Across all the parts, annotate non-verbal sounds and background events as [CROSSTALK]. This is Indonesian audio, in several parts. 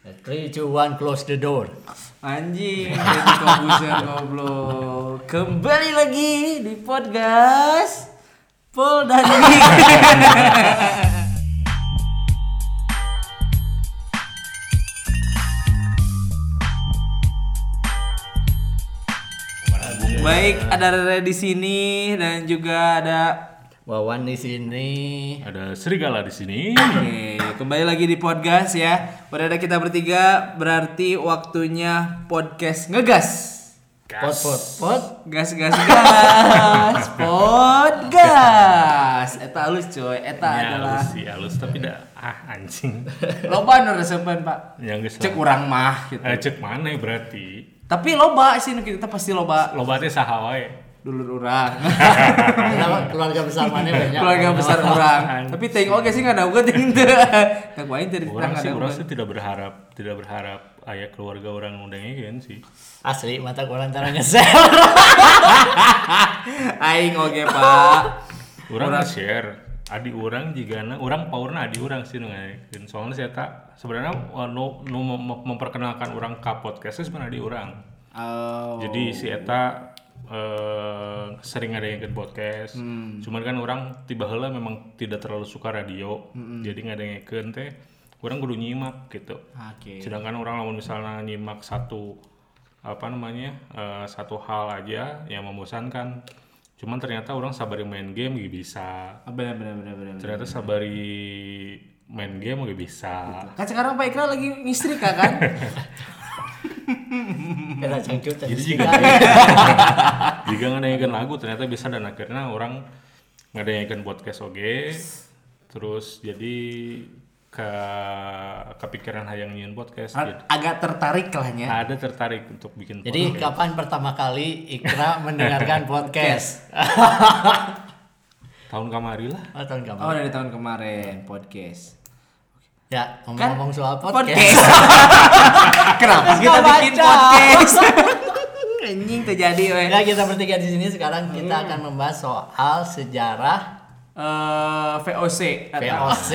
Three, two, one, close the door. Anjing, [LAUGHS] jadi goblok. Kembali lagi di podcast Pol dan. [LAUGHS] Baik, ada Rere di sini dan juga ada Wawan di sini. Ada serigala di sini. Oke, kembali lagi di podcast ya. Udah ada kita bertiga, berarti waktunya podcast ngegas. Pot, pot, pot. Gas gas gas. [LAUGHS] Podcast. Eta halus coy, eta Ya, adalah halus sih, halus tapi dah ah anjing. loba nu resepan, Pak. Yang Cek urang mah gitu. Eh, cek mana berarti? Tapi loba sih kita pasti loba Loba teh saha wae. Dulur urang. [LAUGHS] Kenapa keluarga besar mana banyak? Keluarga besar urang. Tapi teuing oge sih ngadagukeun teuing teu. [LAUGHS] Kak wain teu Orang sih orang sih tidak berharap, tidak berharap ayah keluarga orang undangnya kan sih. Asli mata kurang cara ngesel. [LAUGHS] Aing oge, Pak. Orang share adi orang jika orang powerna adi orang sih nggak soalnya saya tak sebenarnya uh, nu, nu mem- memperkenalkan orang ke podcast sebenarnya adi orang Oh. jadi si Eta eh, sering ada yang podcast. Cuman kan orang tiba heula memang tidak terlalu suka radio. Jadi nggak ada yang teh orang kudu nyimak gitu. Oke. sedangkan orang lamun misalnya nyimak satu apa namanya eh, satu hal aja yang membosankan. Cuman ternyata orang sabari main game gak bisa. Ah, Benar benar benar benar. ternyata sabari main game gak bisa. Kan sekarang Pak Ikra lagi ngistrika kan? [LAUGHS] Kena cangcut. jadi [LAUGHS] jika jika ngedengerin lagu ternyata bisa dan akhirnya orang ngedengerin podcast oge terus jadi ke kepikiran hayang nyiun podcast A- jadi agak tertarik lah ya. ada tertarik untuk bikin Jadi podcast. kapan pertama kali Ikra [LAUGHS] mendengarkan podcast? [LAUGHS] tahun kamari lah Oh, tahun Oh kamu. dari tahun kemarin podcast. Ya, ngomong-ngomong soal podcast. Podcast. [LAUGHS] Kenapa kita bikin baca. podcast? [LAUGHS] Anjing terjadi weh. Ya, kita bertiga di sini sekarang kita akan membahas soal sejarah Eh, VOC. atau- [LAUGHS] VOC.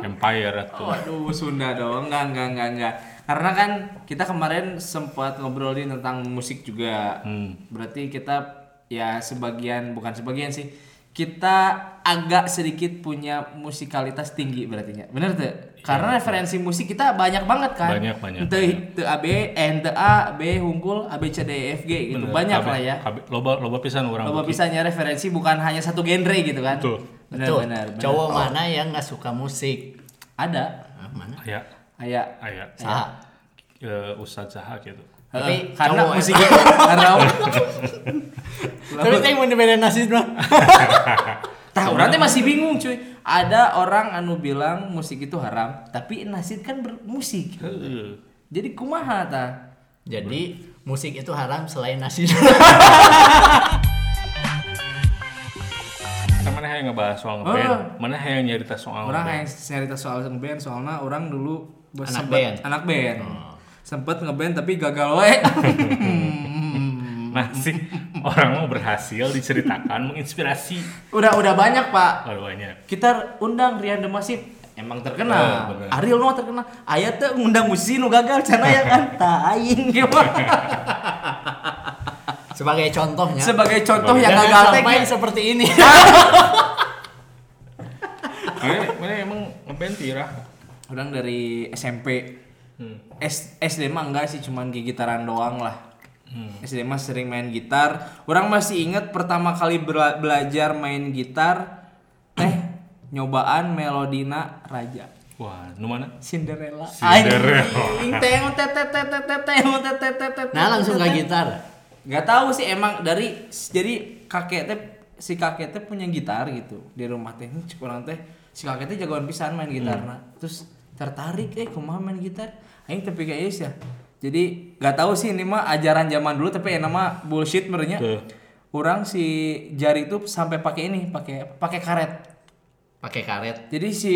Empire atau Waduh, Sunda dong. Enggak, enggak, enggak, enggak. Karena kan kita kemarin sempat ngobrolin tentang musik juga. Hmm. Berarti kita ya sebagian bukan sebagian sih. Kita agak sedikit punya musikalitas tinggi berarti ya. Bener tuh? Karena referensi musik kita banyak banget kan. Banyak, banyak, Ente ente A B, eh, ente A, B hungkul, A B C D E F G gitu. Banyak lah ya. Kabe- loba loba pisan orang Loba pisahnya referensi bukan hanya satu genre gitu kan. Betul. Benar, Betul. benar, benar. Cowok mana yang nggak suka musik? Ada. Ah, mana? aya Aya. aya Saha. eh, Ustadz Zaha gitu Tapi Eh, karena cowok- musik itu karena [LAUGHS] Tapi saya mau dibeda nasi mah. Tah orang teh masih bingung cuy. Ada orang anu bilang musik itu haram, tapi nasid kan bermusik. Heeh. Jadi kumaha tah? Jadi musik itu haram selain nasi. [LAUGHS] Kan mana yang ngebahas soal ngeband Oh. mana yang nyerita soal Orang yang cerita soal ngeband soalnya orang dulu bos- Anak band. anak band. Sempet ngeband tapi gagal we. [LAUGHS] Nah sih orang mau berhasil diceritakan menginspirasi udah udah banyak, Pak. Waduh banyak. Kita undang Rian The Massive emang terkenal. Oh, bener. Ariel nu terkenal. Aya teh ngundang musisi nu gagal cenah ya kan. [LAUGHS] Tah aing [LAUGHS] Sebagai contohnya. Sebagai contoh Sebagai- yang gagal teh sampai seperti ini. Mana mana emang ngeband tirah. Orang dari SMP. Hmm. S SD mah enggak sih cuman gitaran doang lah. Hmm. SD mah sering main gitar. Orang masih inget pertama kali bela- belajar main gitar teh nyobaan melodina Raja Wah, nu mana? Cinderella. Cinderella. Nah langsung ke gitar. Gak tahu sih emang dari jadi kakek teh si kakek teh punya gitar gitu di rumah teh. Ini kurang teh si kakek teh jagoan pisan main gitar nah. Terus tertarik eh kumaha main gitar. Aing tapi kayak ya. Jadi gak tahu sih ini mah ajaran zaman dulu tapi yang nama bullshit merenya. Orang si jari itu sampai pakai ini, pakai pakai karet. Pakai karet. Jadi si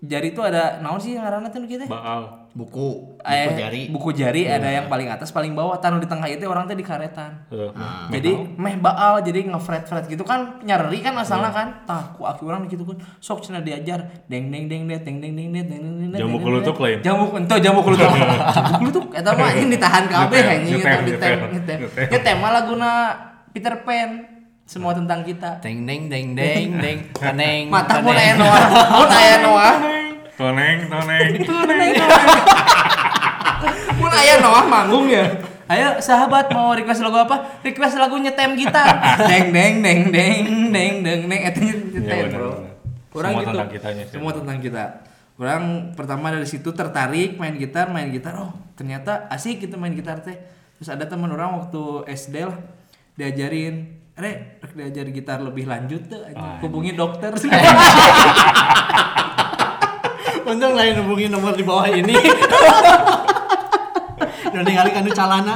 jari itu ada naon sih ngaranna tuh kita Baal buku buku eh, jari buku jari yeah. ada yang paling atas paling bawah taruh di tengah itu orang teh dikaretan uh, uh, jadi meh baal jadi ngefret fret gitu kan nyari kan asalnya yeah. kan tah ku aki orang gitu kan sok cina diajar deng deng deng deng deng deng deng deng deng deng deng jamu kulutuk lain jamu ento jamu kulutuk jamu kulutuk eta mah ini ditahan yang ini eta ditem ngetem ngetem malah guna Peter Pan semua tentang kita. Deng deng deng deng deng. deng. Mata deng deng deng deng deng. Toneng, toneng. [LAUGHS] mun [LAUGHS] aya Noah manggung ya Ayo sahabat mau request lagu apa? Request lagu nyetem gitar. [LAUGHS] deng deng deng deng deng deng deng eta nyetem, Iya, benar, Bro. Kurang Semua gitu. tentang kitanya sih. Semua tentang kita. Kurang pertama dari situ tertarik main gitar, main gitar. Oh, ternyata asik gitu main gitar teh. Terus ada teman orang waktu SD lah diajarin, "Re, rek diajar gitar lebih lanjut tuh, hubungi dokter." Untung lain hubungi nomor di bawah ini. [LAUGHS] Udah ningali kanu calana.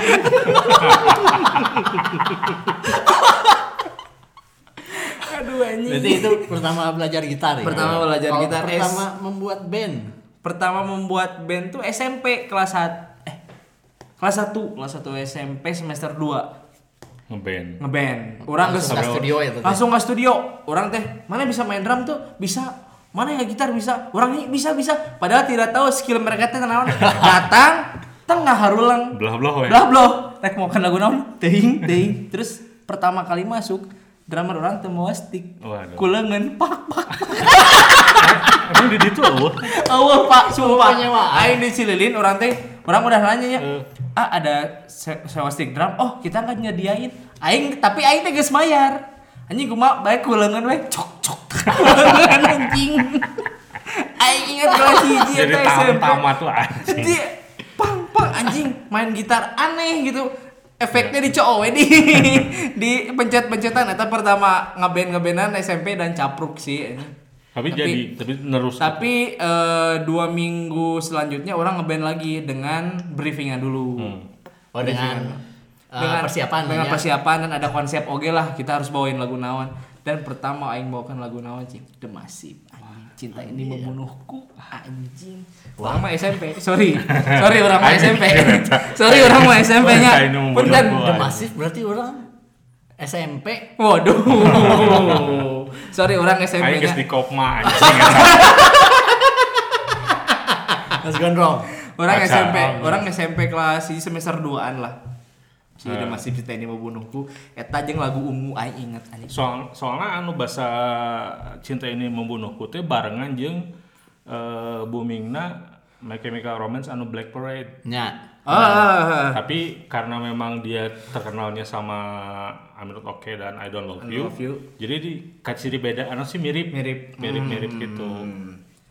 Aduh anjing. berarti itu pertama belajar gitar ya? Pertama belajar Kalau gitar, pertama membuat band? Pertama membuat band tuh SMP kelas 1 eh kelas 1, kelas 1 SMP semester 2 Ngeband. ngeband. Orang Langsung ke studio ya langsung ke studio. Orang teh mana bisa main drum tuh? Bisa mana yang gitar bisa? Orang ini bisa bisa. Padahal tidak tahu skill mereka teh naon datang tengah harulang. Belah-belah we. belah belah rek mau lagu naon? Ting ting terus pertama kali masuk drummer orang teu mau stick Waduh. kulengan pak pak [LAUGHS] Emang di ditu eueuh. Allah pak sumpah. aing dicililin orang teh orang udah nanya ya. Eh. ah ada se- sewa stick drum. Oh kita nggak nyediain. Aing tapi aing teh geus mayar anjing kumaha baik kulengan we cok cok kulengan [LAUGHS] anjing aing ingat kelas hiji Jadi tamat tuh anjing. dia pang pang anjing main gitar aneh gitu efeknya di cowok di [LAUGHS] di pencet pencetan eta pertama ngeband ngebandan SMP dan capruk sih anjing. Tapi, Tapi- jadi tapi nerus. Tapi eh, dua minggu selanjutnya orang ngeband lagi dengan briefingan dulu. Hmm. oh dengan eh, Dengan persiapan dengan ya. persiapan dan ada konsep oke lah kita harus bawain lagu nawan. Dan pertama aing bawakan lagu nawan cing The Massive. Anjing, cinta ini membunuhku anjing. Orang mah SMP. Sorry. Sorry orang mah SMP. [LAUGHS] Sorry orang mah membunuhku, Punten. anjing. The Massive berarti orang SMP Waduh. [LAUGHS] Sorry orang geus SMP-nya. di kopma anjing. Mas Gondrong Orang. SMP, orang SMP kelas semester 2-an lah. Si udah masih cinta ini membunuhku. Eta jeung lagu ungu aing inget anjing. Soal soalnya anu bahasa cinta ini membunuhku teh barengan jeung eh, boomingna My Chemical Romance anu Black Parade. nya Ah, Tapi karena memang dia terkenalnya sama I'm Not Okay dan I Don't Love I You, Love You. jadi di ciri beda anu sih mirip Mirip. mirip mirip gitu.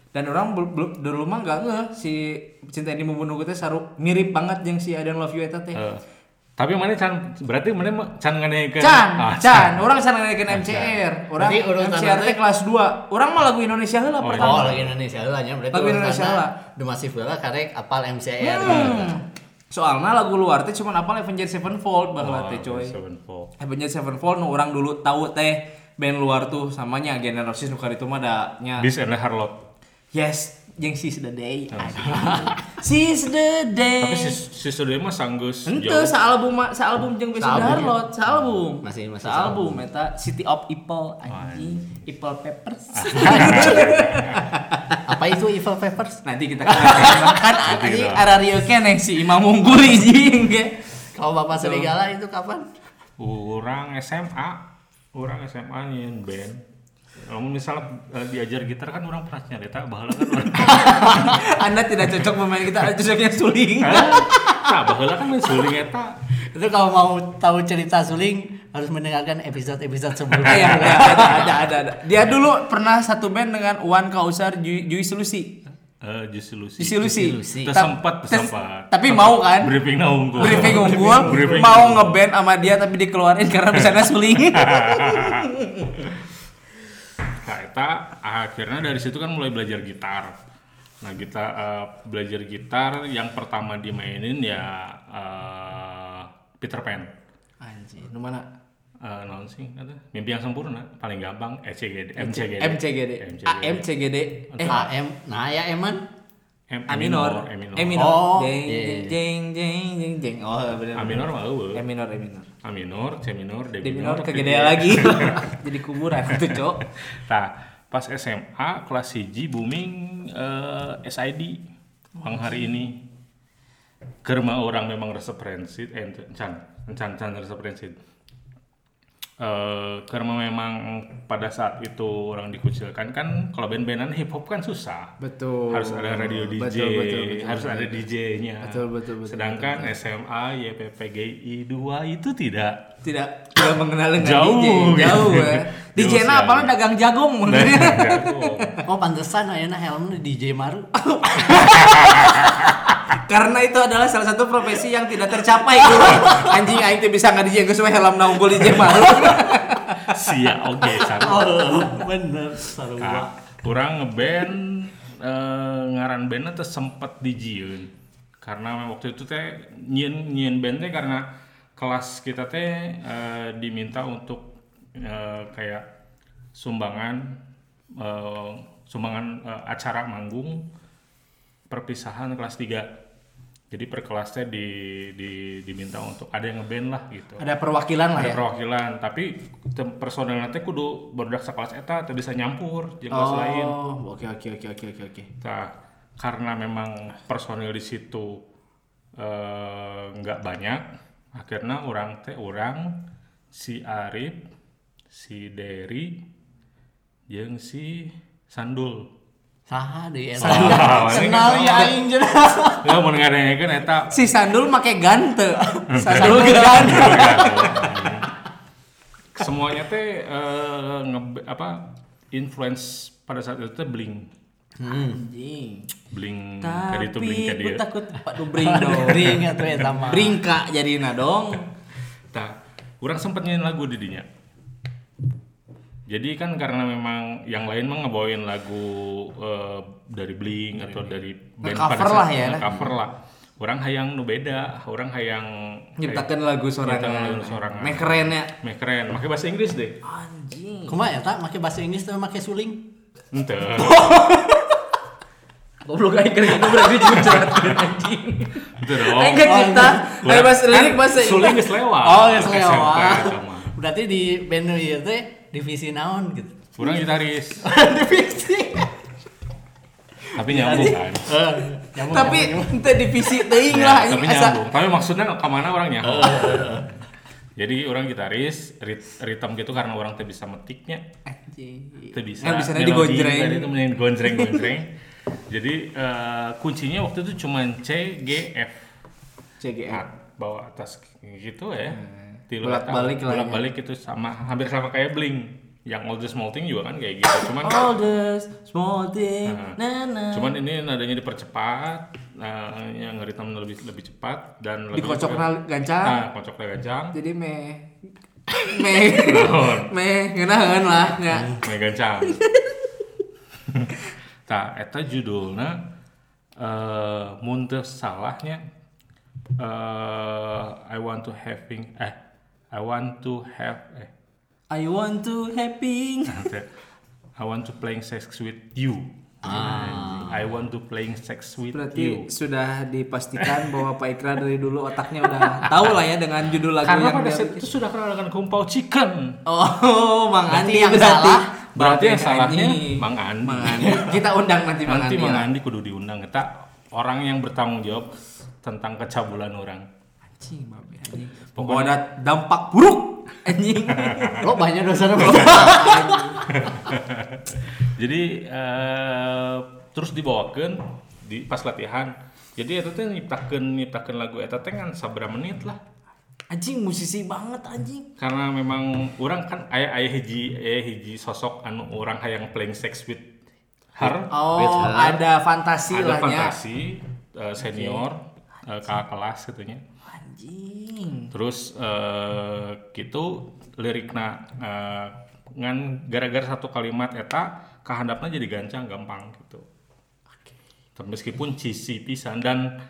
dan orang bel- bel- dulu mah enggak ngeh si cinta ini membunuhku teh saru mirip banget jeung si I Don't Love You eta teh. Eh, tapi mana can berarti mana can ngenekeun Can, Ah, Can, orang sana naikin MCR. Orang MCR teh kelas 2. Orang mah lagu Indonesia heula Oh, pertama. Oh, lagi Indonesia lah nya berarti Lagu Indonesia heula. The Massive heula karek apal MCR Hmm. gitu. Soalnya lagu luar teh cuma apal Avenged Sevenfold baheula Oh, teh coy. Sevenfold. Avenged Sevenfold nu orang dulu tahu teh band luar tuh samanya Generosis nu itu mah da nya. Beast and Harlot. Yes, yang sis the day. Oh, [LAUGHS] sis the day. Tapi sis, sis the day mah sanggus itu sa album sa album jeng Besok Darlot, saalbum. Masih masih saalbum meta City of Apple anji Apple peppers [LAUGHS] Apa itu Apple Peppers? Nanti kita kan anjing arario keneh si Imam Mungguli jeung ke Kalau Bapak Serigala itu kapan? orang SMA. orang SMA nih band. Kalau misalnya eh, diajar gitar kan orang pernah nyarita baheula kan orang. [LAUGHS] Anda tidak cocok pemain kita, ada cocoknya suling. Nah, baheula kan main suling eta. Itu kalau mau tahu cerita suling harus mendengarkan episode-episode sebelumnya. Iya, ada, ada, ada, ada. Dia dulu pernah satu band dengan Wan Kausar Ju- Jui Solusi. Eh, Juicy Lucy. Juicy Lucy. Lucy. Teu Ta- sempat, teu tes- sempat. Tapi mau kan? Briefing unggul. Briefing unggul, Briefing mau ngeband sama dia tapi dikeluarin karena bisa suling. [LAUGHS] Nah, eta akhirnya dari situ kan mulai belajar gitar. Nah, kita eh, belajar gitar yang pertama dimainin ya eh, Peter Pan. Anjir, nu mana? eh naon sih eta? mimpi yang sempurna paling gampang ECGD MCGD MCGD MCGD. Eh AM nah ya eman A minor. E minor. E minor. Oh, jeng jeng jeng jeng jeng oh bener A minor mah eueuh. E minor E minor. A minor, C minor, D D minor, minor F kegedean minor. lagi. [LAUGHS] [LAUGHS] Jadi kuburan itu cok. Nah, pas SMA kelas 1 booming eh, SID Bang hari ini. Kerma orang memang resep rensit eh ente, can can can resep rensit eh karena memang pada saat itu orang dikucilkan kan kalau band-bandan hip hop kan susah. Betul. Harus ada radio DJ, betul betul, betul, harus ada DJ-nya. Betul, betul, betul, Sedangkan SMA YPPGI 2 itu tidak. tidak tidak mengenal dengan Jauh, DJ jauh ya DJ Jauh na sekali. apalah dagang jagung. Jago. oh pantesan ayeuna helmnya DJ Maru [LAUGHS] karena itu adalah salah satu profesi yang tidak tercapai dulu anjing aing teh bisa nggak DJ geus we helm na unggul DJ malu. Sia oke sarua. oh bener sarua Nah, kurang ngeband eh, ngaran bandnya tuh sempet dijieun karena waktu itu teh nyieun nyieun band teh karena kelas kita teh eh, diminta untuk eh, kayak sumbangan eh, sumbangan eh, acara manggung perpisahan kelas 3 jadi per kelas teh di, di, diminta untuk ada yang ngeband lah gitu. Ada perwakilan lah ada ya? perwakilan tapi personelnya teh kudu berdak sekelas eta teu bisa nyampur jeung kelas lain. oh oke oke oke oke oke oke. Nah, karena memang personil di situ eh, nggak banyak akhirnya orang teh orang si Arif si Derry jeung si Sandul saha deui eta kenal kan ya aing jeung nggak mau ngadengekeun eta si Sandul make gante. [LAUGHS] Sandul gante. [LAUGHS] semuanya teh eh, nge- apa influence pada saat itu teh bling. Anjing. Bling tadi itu bling tapi ke gue dia takut waduh [LAUGHS] bring dong. Ring atuh eta mah. Bringka jadina dong. Nah, orang sempat nyanyiin lagu di dinya. Jadi kan karena memang yang lain mah ngebawain lagu eh, dari Blink atau dari band Nge-cover lah ya, lah. cover lah. Orang hayang nu beda, orang hayang nyiptakan lagu Nyiptakan sorangan lagu sorangan. Meh keren ya Meh keren, pakai bahasa Inggris deh. anjing kumaha eta make bahasa Inggris teh make suling Ente. [LAUGHS] goblok aing keren itu berarti curhat anjing Ente [LAUGHS] dong. aing kan nyipta Urang- aing bahasa lirik bahasa Suling geus lewat. oh geus lewat berarti di band ieu teh divisi naon gitu Urang gitaris, [LAUGHS] divisi tapi nyambung kan. Eh, nyambung, tapi ente divisi teuing Ya, lah tapi nyambung. Tapi maksudnya ke mana orangnya? Jadi orang gitaris, rit- rhythm gitu karena orang teh bisa metiknya, anjing itu bisa. Yang bisa melodi, digonjreng. tadi itu main gonjreng gonjreng. [LAUGHS] Jadi eh, kuncinya waktu itu cuma C, G, F. CGF Nah, bawa atas gitu ya. Tilu Hmm. Bolak-balik lah ya. bolak balik itu sama hampir sama kayak Blink. Yang All the Small Thing juga kan kayak gitu. Cuman all the small thing Nah. na na cuman ini nadanya dipercepat, nah, yang ritme lebih lebih cepat dan lebih dikocok gancang Nah, kocoknya gancang. jadi meh [LAUGHS] meh meh ngeunaheun lah nya Meh gancang. [LAUGHS] Tah, eta judulna eh mun teu salahnya eh I want to having eh I want to have eh I want to happy teh, I want to playing sex with you. Anjing. I want to playing sex with berarti you. sudah dipastikan bahwa Pak Ikra dari dulu otaknya udah tahu lah ya dengan judul lagu Karena yang pada dia saat itu sudah kenal dengan kumpau chicken. Oh, [LAUGHS] Mang Berarti Andi yang berarti. salah. Berarti yang salahnya. Mang Andi. Mang Andi. Kita undang nanti Mang Nanti Andi. Mang ya. Andi kudu diundang kita orang yang bertanggung jawab tentang kecabulan orang. Anjing, babe, anjing. Pokoknya- ada dampak buruk anjing. [LAUGHS] lo banyak dosa [LAUGHS] Jadi eh, terus dibawakan di pas latihan. Jadi itu teh nyiptakeun nyiptakeun lagu eta teh kan sabra menit lah. Anjing musisi banget anjing. Karena memang orang kan aya aya hiji aya hiji sosok anu orang hayang playing sex with her. Oh, With her. ada fantasi ada lah fantasi eh, senior eh, kakak kelas gitunya. Anjing. Terus eh gitu lirikna eh, ngan gara-gara satu kalimat eta kahandapna jadi gancang gampang gitu. Tapi Meskipun cisi pisan dan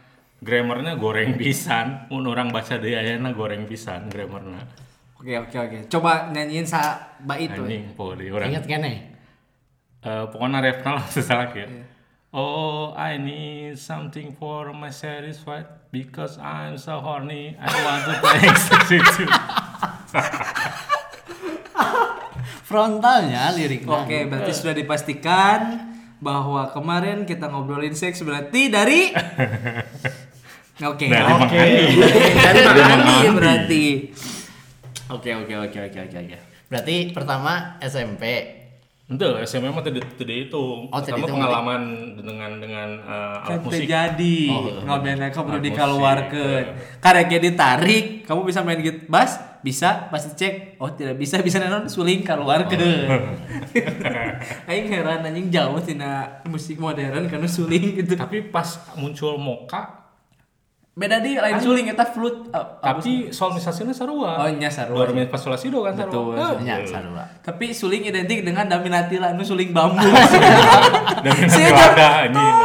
grammarnya goreng pisan, mun orang baca deui ayana goreng pisan grammarna. Oke oke oke. Coba nyanyiin sa bait tuh. Anjing, po di orang. Ingat kene. Eh, pokoknya refnya lah [LAUGHS] salah ya. Oh, I need something for my satisfied because I'm so horny. I want to play [LAUGHS] executive. Frontalnya liriknya. Oke, berarti sudah dipastikan bahwa kemarin kita ngobrolin seks berarti dari [LAUGHS] Oke. Dari oke. Mang Andi. Dari Mang Dari Andi. berarti. Oke oke oke oke oke oke. Berarti pertama SMP. Itu SMA mah tidak tidak itu. Oh, tidak Pertama itu. pengalaman dengan dengan eh, alat musik. terjadi Oh, ngobrolnya kamu perlu dikeluarkan. musik, Karena kayak ditarik, kamu bisa main gitar bass, bisa pasti cek. Oh tidak bisa bisa nanon suling keluarkan. [LAUGHS] Aing heran anjing jauh tina musik modern karena suling gitu. Tapi pas muncul Moka, Beda di lain suling eta flute. Oh, tapi solmisasinya sarua. Oh, nya sarua. Baru main pas solasi do kan Betul, sarua. Nya sarua. Tapi suling identik dengan Daminatila nu suling bambu. [LAUGHS] Nanti ada anjing.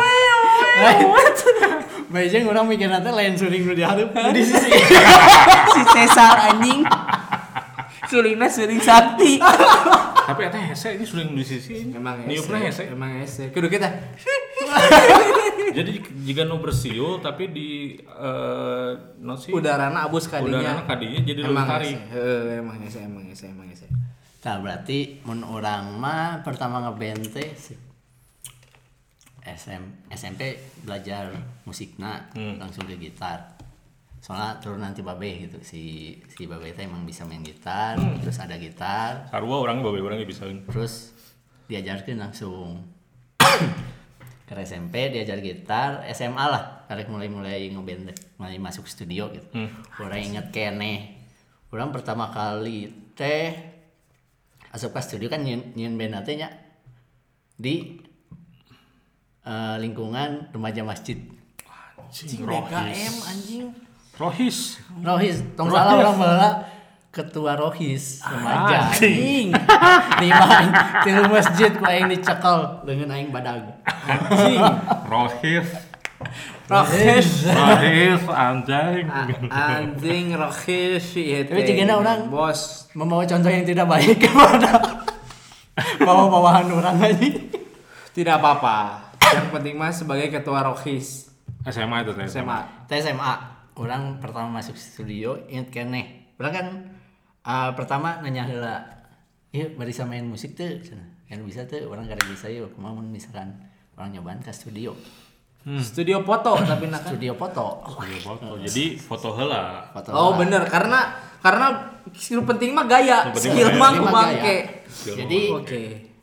[LAUGHS] Bajeng orang mikir nanti lain suling nu dihareup di sisi. [LAUGHS] si Cesar anjing. Sulingnya suling sakti. Tapi eta hese ini sudah di sisi. Emang Niupna hese. Emang ese. Kudu kita. [LAUGHS] Jadi jika nu bersiul tapi di eh no sih Udarana abus kadinya. udarana kadinya jadi Emang ese. Heeh, emang ese, emang ese, emang ese. Nah, berarti mun orang mah pertama ngeband teh si- SM, SMP belajar musikna langsung ke gitar. Soalnya turun nanti babe gitu si si babe teh emang bisa main gitar, terus ada gitar, Sarua orang bawa orang bisa. terus diajarkan langsung [COUGHS] ke SMP diajar gitar SMA lah. Karek mulai mulai ngeband mulai masuk studio gitu. Orang inget kene. Orang pertama kali teh asup ke studio kan nyiun nyiun band teh nya di eh, lingkungan remaja masjid. Anjing, BKM anjing. Rohis. Rohis tong salah orang bala ketua Rohis remaja Anjing. [LAUGHS] lima aing di masjid ku aing dicekel dengan aing badag Anjing. Rohis. Rohis. Rohis anjing. Anjing rohis ieu Tapi cigana orang- bos. membawa contoh yang tidak baik kepada bawa-bawahan orang aja Tidak apa-apa. Yang penting mah sebagai ketua rohis SMA itu. SMA. SMA orang pertama masuk studio inget kene orang kan uh, pertama nanya heula iya bisa main musik tuh Cenah. kan bisa tuh orang kada bisa yuk ke mana misalkan orang nyobaan ke studio Studio foto tapi nak studio foto Studio foto. Jadi foto heula. foto Oh lah. bener karena karena skill penting mah gaya, Skill penting skill gaya. mah. Skill jadi Oke.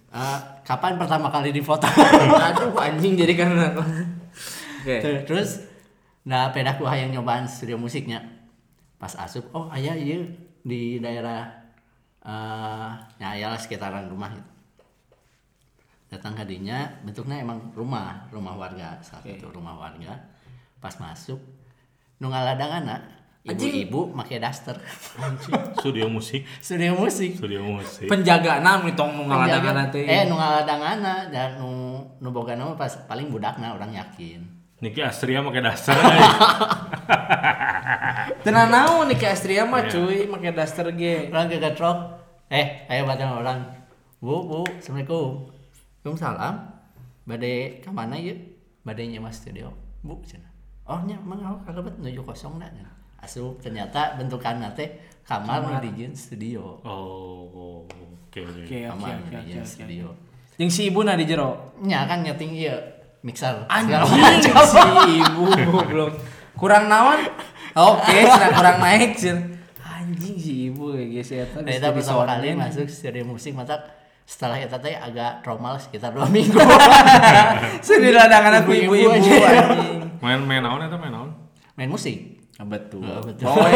uh, kapan pertama kali difoto [LAUGHS] Aduh anjing jadi karena Oke. Ter- terus nah pedaku hayang nyobaan studio musiknya pas asup oh ayah iya di daerah eh ya ayalah sekitaran rumah gitu datang hadinya bentuknya emang rumah rumah warga saat itu rumah warga pas masuk nu ngaladangana ibu-ibu make daster Studio musik. [LAUGHS] studio musik Studio musik. Penjaga nam tong nu ngaladangan teh. eh nu ngaladangana dan nu nu boga nama pas paling budakna orang yakin Niki Astria make dasar. [LAUGHS] Tenan naon nih ke Astria mah cuy make daster ge. orang ke getrok eh ayo batang orang. Bu bu assalamualaikum. Waalaikumsalam. Bade ke mana yuk? Bade nyewa studio. Bu cina. Oh nya emang aku kagak bet nuju kosong dah cenah. asup ternyata bentukan teh kamar nu dijieun studio. Oh, oke. Oke. Oke kamar oke oke. studio. Jeung si ibu na di jero. nya kan nyeting ieu mixer. Anjing si ibu goblok. Kurang naon? Oke, cenah kurang naik cenah. Anjing si ibu kayak gitu. Nah, itu pertama kali masuk studio musik mata setelah itu teh agak trauma lah sekitar dua minggu [LAUGHS] Sendiri ladangan aku Ibu-ibu anjing. Main main naon eta main naon? main musik Ah, betul. Oh, betul. Poin.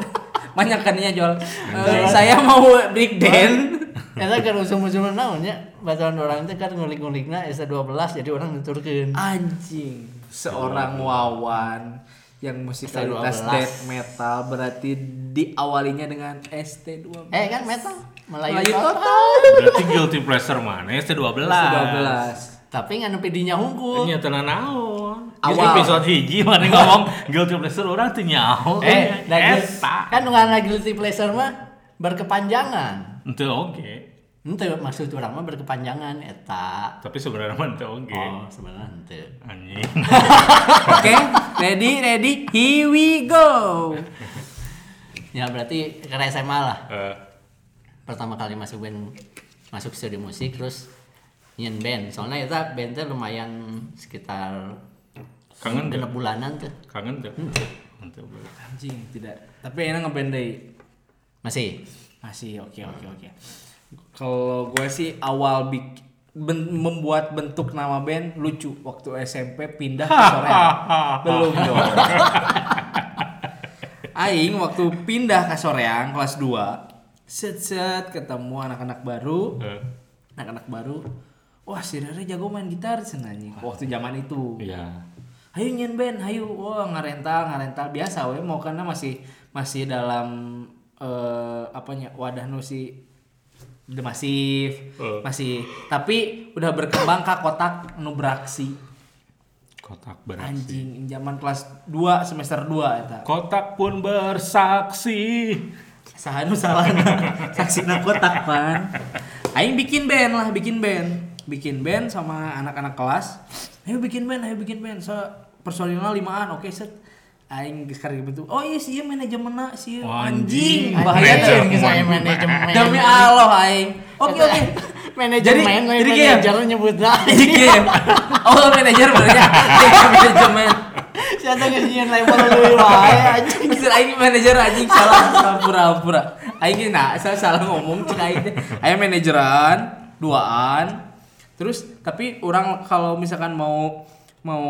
[LAUGHS] Banyak kan ya jual. Eh, saya mau break dance. Eta kan usum-usum naonnya bacaan orang teh kan ngulik-ngulikna S12 jadi orang nuturkeun. Anjing. Seorang wawan yang musikalitas ST12. death metal berarti diawalinya dengan ST12. Eh kan metal Melayu, Melayu total. total. Berarti guilty pleasure mana? ST12. ST12. Tapi ngan nepi dinya hungkul. Nya tenan naon? Awal. Episode hiji mana ngomong guilty pleasure orang teu nyaho. Eh, Eta. kan ngaranna guilty pleasure mah berkepanjangan Ente oge. Ente maksud orang mah berkepanjangan eta Tapi sebenarnya mah ente oge. oh sebenarnya ente Anjing. [LAUGHS] Oke, ready, ready, here we go. ya berarti ke SMA lah Eh, pertama kali masuk band masuk studio musik terus nyen band soalnya itu bandnya lumayan sekitar kangen genep bulanan tuh Kangen oge. Anjing, tidak. Tapi enak ngeband deui. masih Masih oke oke oke. Kalau gue sih awal bik ben- membuat bentuk nama band lucu. Waktu SMP pindah ke Soreang. [LAUGHS] Belum dong. Aing waktu pindah ke Soreang kelas 2 set set ketemu anak-anak baru. Eh, anak-anak baru. Wah si Rere jago main gitar senanyi waktu zaman itu. Iya. ayo nyen band ayo. Wah ngarental ngarental biasa we mau karena masih masih dalam eh apanya wadah nu si The Massive Eh. masih. Tapi udah berkembang ke kotak nu beraksi Kotak beraksi. anjing zaman kelas 2 semester 2 eta Kotak pun bersaksi. saha nu salah saksina kotak pan. Aing bikin band lah bikin band. Bikin band sama anak-anak kelas. Ayo bikin band ayo bikin band. So personilnya limaan oke set aing sekarang gitu oh iya sih manajemenna sih Wah, anjing anjing. bahaya tuh saya manajemen demi Allah aing oke oke manajemen Jadi- jadi, manajer nyebutnya jadi game oh manajer berarti manajemen siapa ngasih label lu wae anjing Maksud aing manajer anjing salah pura-pura. Aing nah saya salah ngomong cek aing. Aing manajeran duaan. Terus tapi orang kalau misalkan mau mau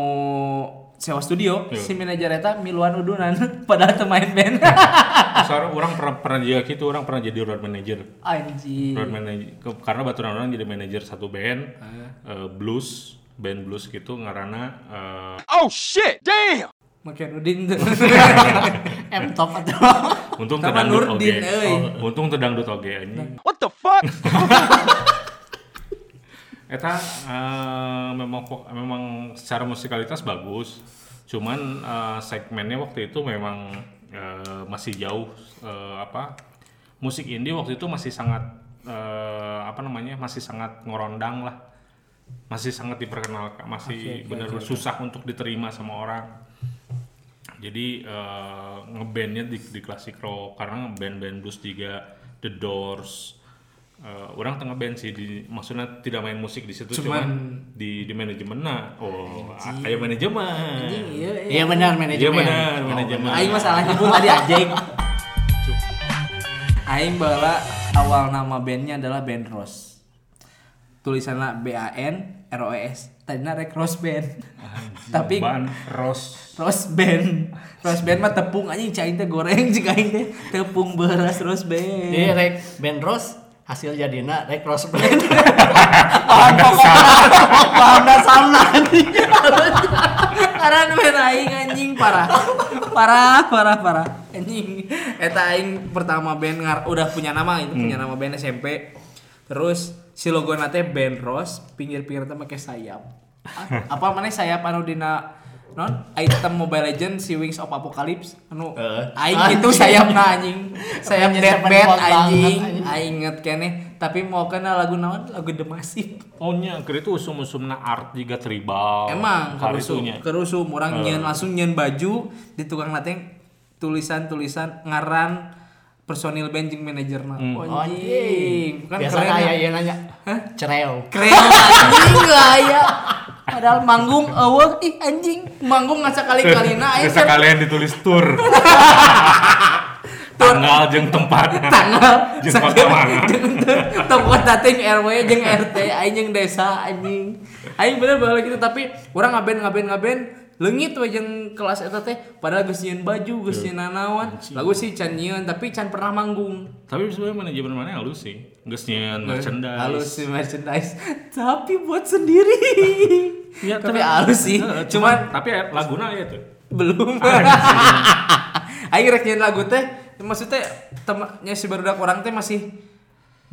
sewa studio Iya. si manajer eta miluan udunan [LAUGHS] padahal teu main band. [LAUGHS] Soalnya orang pernah pernah jadi gitu, orang pernah jadi road manager. Anjing. Road manager karena baturan orang jadi manajer satu band eh, blues, band blues gitu ngarana eh, Makin Udin tuh. [LAUGHS] M top atau untung terdangdut Nurdin, oge. euy. Oh, untung terdangdut oge anjing. What the fuck? Eta eh, memang memang secara musikalitas bagus. Cuman eh, segmennya waktu itu memang eh, masih jauh eh, apa? Musik indie waktu itu masih sangat eh, apa namanya? masih sangat ngorondang lah. Masih sangat diperkenalkan, masih benar-benar susah untuk diterima sama orang. Jadi eh, ngebandnya di, di klasik rock karena band-band blues juga The Doors. Eh, orang tengah band sih di maksudnya tidak main musik di situ cuman, Cuman- di di manajemen nah oh ayo manajemen Iya, iya benar iya manajemen benar manajemen Aing masalah nyebut tadi anjing. Aing bala awal nama bandnya adalah Band Rose. Tulisannya B A N R O E S. Tadinya rek Rose Band. Tapi ban ros Rose Band. Rose Band mah tepung anjing cai teh goreng jika aing teh tepung beras Rose Band. Iya rek band Rose hasil jadinya rek Rose band [LAUGHS] bahan pokok bahan dasarnya anjing. Karena band aing anjing parah. Parah, parah, parah. Anjing. Eta aing pertama band ngar udah punya nama itu punya nama band SMP. Terus si logo nate band Rose, pinggir-pinggir teh make sayap. [LAUGHS] Apa mana sayap anu dina non item Mobile Legends si Wings of Apocalypse anu Eh. aing itu sayapna anjing sayap banget, anjing anjing. aing inget keneh tapi mau kena lagu naon lagu The Massive oh nya keur itu usum-usumna art juga tribal Emang kerusum, kerusum orang Eh. nyen langsung nyen baju di tukang nate tulisan-tulisan ngaran personil band jeung manajerna. Hmm. Oh, anjing. Kan biasanya keren aya ya. ieu nanya cereo Keren anjing gaya. Padahal manggung eueuh ih anjing manggung ngasa kali-kalina aing bisa kan kalian ditulis [LAUGHS] tur. Tanggal jeung tempat. Tanggal. Jeung kota mana? Tempat dating RW jeung RT aing jeung desa anjing. Aing bener balik gitu tapi orang ngaben ngaben ngaben leungit we jeung kelas eta teh padahal geus nyieun baju geus nyieun nanaon lagu sih can nyieun tapi can pernah manggung. Tapi sebenarnya manajemen mana halus sih? Geus nyeun merchandise. halus sih merchandise. [LAUGHS] Tapi buat sendiri. Iya, tapi halus sih. Cuman tapi laguna ya tuh. Belum. [LAUGHS] Aing rek nyeun lagu teh maksudnya temannya si barudak orang teh masih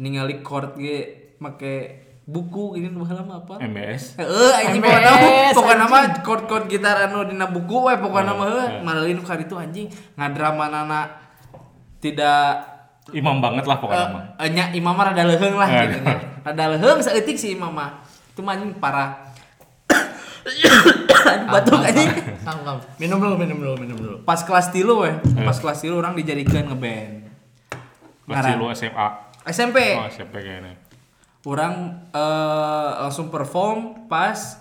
ningali chord ge make buku ini baheula mah apa MBS Heeh, anjing pokoknya mah pokoknya mah anjing. chord-chord gitar anu dina buku we pokoknya mah heuh malalin kali itu anjing ngadrama nana tidak Imam banget lah pokoknya mah. Eh, nya imam mah rada lah Eh. gitu nya. Rada leuheung saeutik si imam mah. Itu mah anjing parah. [COUGHS] Aduh, batuk anjing. Minum dulu, minum dulu, minum dulu. Pas kelas tilu weh. Eh. Pas kelas tilu orang dijadikan ngeband. Kelas lu SMA. SMP. Oh, SMP kayaknya. Orang eh, langsung perform pas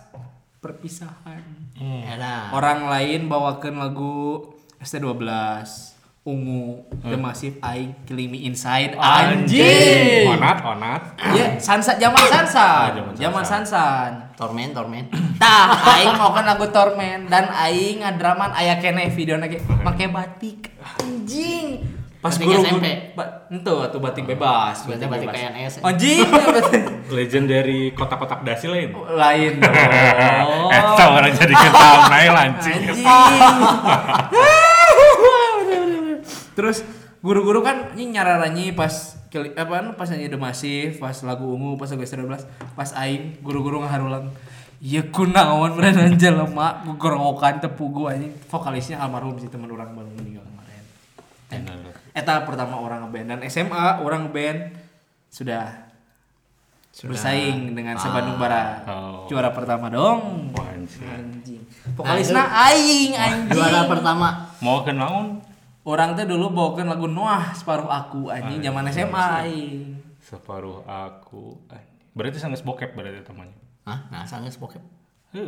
perpisahan. Enak. Orang lain bawakan lagu ST12 Ungu The Hmm. Massive Eye Killing Me Inside Anjing. Anjing Onat, onat. Ya, sansa zaman sansan. Ah, zaman sansan. Torment, torment. [CLEARS THROAT] Tah, aing mau kan lagu Torment dan aing ngadraman aya kene video lagi make batik. Anjing. Pas Batik guru SMP. ba- Ente atuh batik bebas. Batik bebas. PNS. Anjing. [LAUGHS] Legend dari kotak-kotak dasi lain. Lain dong. [LAUGHS] Eh, orang jadi ketawa naik lancing. [LAUGHS] Terus guru-guru kan ini nyararanyi pas apa pas nyanyi The Massive, pas lagu ungu, pas lagu S12, pas aing guru-guru ngaharulang Iya kunaon beneran jelema gugorokan tepu gua anjing. Vokalisnya almarhum si teman orang baru meninggal kemarin. Eta pertama orang ngeband dan SMA orang ngeband sudah bersaing dengan Sebandung Barat. Oh. Juara pertama dong. Anjing. Anjing. Vokalisnya aing anjing. Juara pertama. Mau ke naon? Orang teh dulu bawakan lagu Noah separuh aku anjing Ah, zaman iya, SMA aing. Separuh aku. anjing. Berarti sangat bokep berarti temannya. Hah? Nah, sangat bokep.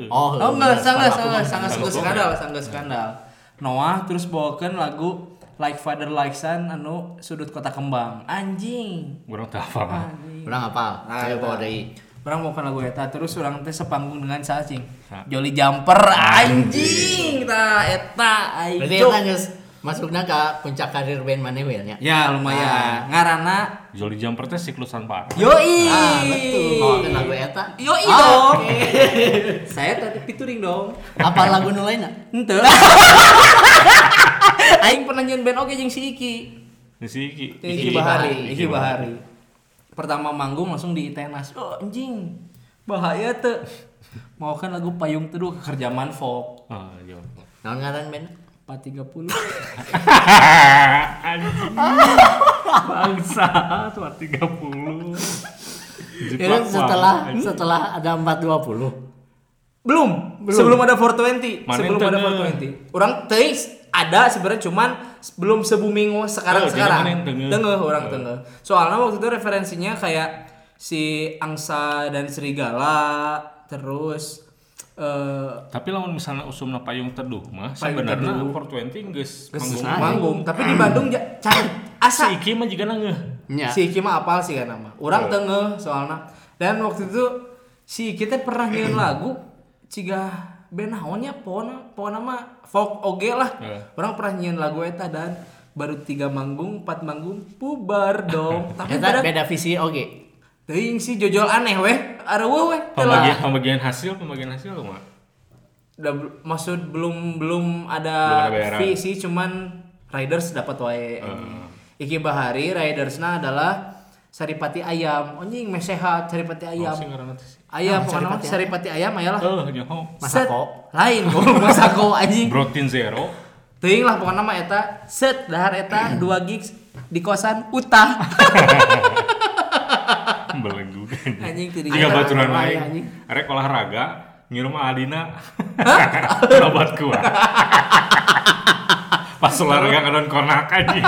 Oh, Oh enggak, sangat sangat Sangat skandal, sangat skandal. Noah terus bawakan lagu Like Father Like Son anu sudut kota kembang. Anjing. Kurang tahu apa mah. Urang hafal. Nah, eta. bawa deui. Orang mau lagu eta terus orang teh sepanggung dengan cacing. Sa- Jolly Jumper anjing ta eta aing. Berarti eta geus masukna ka puncak karir band maneh we nya. Ya lumayan. Ngarana Jolly Jumper teh siklusan parah. Yoi. Ah, betul. Oh, kan lagu eta. Yoi Ah, dong. oke. [LAUGHS] Saya tadi featuring dong. Apa lagu nu lainna? Ente. [LAUGHS] Aing pernah nyen band oke jeung si Iki. Si Iki. Iki, Iki Bahari, Bahari. Iki Bahari. Pertama manggung langsung di Itenas. Oh anjing. Bahaya tuh. Mau kan lagu Payung Teduh kerjaman folk Ah, iya. Naon ngaran band? 430. Anjing. Bangsa tua 30. Ya kan setelah setelah ada 420. Belum, sebelum ada 420, Mana sebelum ada nge? 420. Orang teh ada sebenarnya cuman belum sebuming sekarang Oh, sekarang. Tengah orang Oh. tengah. Soalnya waktu itu referensinya kayak si Angsa dan Serigala terus eh Tapi lamun misalnya usumna payung teduh mah Payung sebenarnya Teduh. 420 geus manggung. manggung, tapi di Bandung ja, can asa Si Iki mah juga nangeuh. Nya. si Iki mah apal sih kan nama. Orang Oh. tengah soalnya. Dan waktu itu si kita pernah nyanyiin [CLEARS THROAT] lagu ciga band naonnya pona pona mah folk oge lah. Eh. Orang pernah nyanyiin lagu eta dan baru tiga manggung, empat manggung, bubar dong. [LAUGHS] Tapi pada beda visi oge. Teuing si jojol aneh weh, areueuh weh. Pembagian pembagian hasil, pembagian hasil mah. Udah bel- maksud belum belum Belum ada ada bayaran. fee sih cuman riders dapat wae. Iki Bahari ridersna adalah Saripati ayam, anjing meh sehat Saripati ayam. Sih. Ayam, Ah, Saripati Saripati ayam aya lah. Eh, nyaho. Set. Masako. Lain goblok Masako anjing. Protein zero. Teuing lah pokoknya mah eta set dahar eta [CLEARS THROAT] 2 gigs di kosan Utah. [LAUGHS] Belenggu kan. Anjing teu Jika baturan Ayah, lain. Arek olahraga ngirim Adina. Obat kuat. Pas olahraga kadon konak anjing.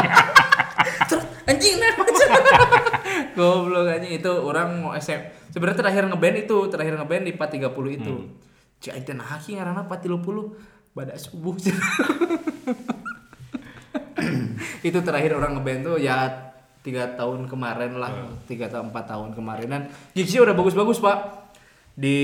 Anjing nah macam. Goblok anjing itu orang mau SM. Sebenarnya terakhir ngeband itu, terakhir ngeband di 430 itu. Cik aing teh nah ki ngaranna 430 badak subuh. [LAUGHS] itu terakhir orang ngeband tuh ya tiga tahun kemarin lah tiga tahun empat tahun kemarin dan gigsnya udah bagus-bagus pak. Di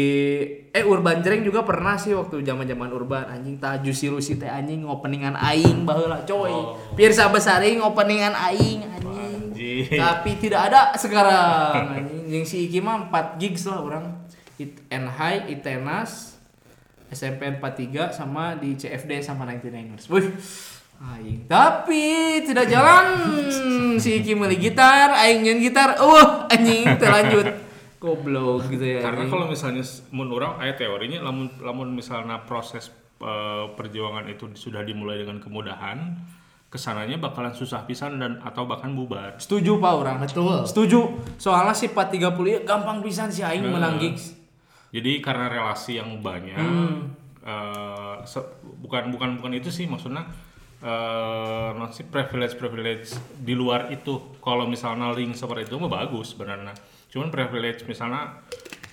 eh urban jreng juga pernah sih waktu zaman zaman urban. Anjing ta juicy lucy teh anjing openingan aing baheula coy. Pirsa besaring openingan aing anjing. Tapi tidak ada sekarang [LAUGHS] anjing. Yang si Iki mah 4 gigs lah orang. It, High Itenas SMP 43 sama di CFD sama 99ers Wih Aing. Tapi tidak jalan si Iki meuli gitar, aing nyen gitar, uh anjing terlanjut. Goblok gitu ya. Karena kalau misalnya mun urang aya teorinya lamun lamun misalnya proses eh, perjuangan itu sudah dimulai dengan kemudahan ke sananya bakalan susah pisan dan atau bahkan bubar. Setuju Pak orang. Betul. Setuju. Soalnya sifat 30 ya gampang pisan si aing menang gigs. Jadi karena relasi yang banyak, Hmm. se- bukan bukan bukan itu sih maksudnya eh non sih privilege privilege di luar itu. Kalau misalnya link seperti itu mah bagus sebenarnya. Cuman privilege misalnya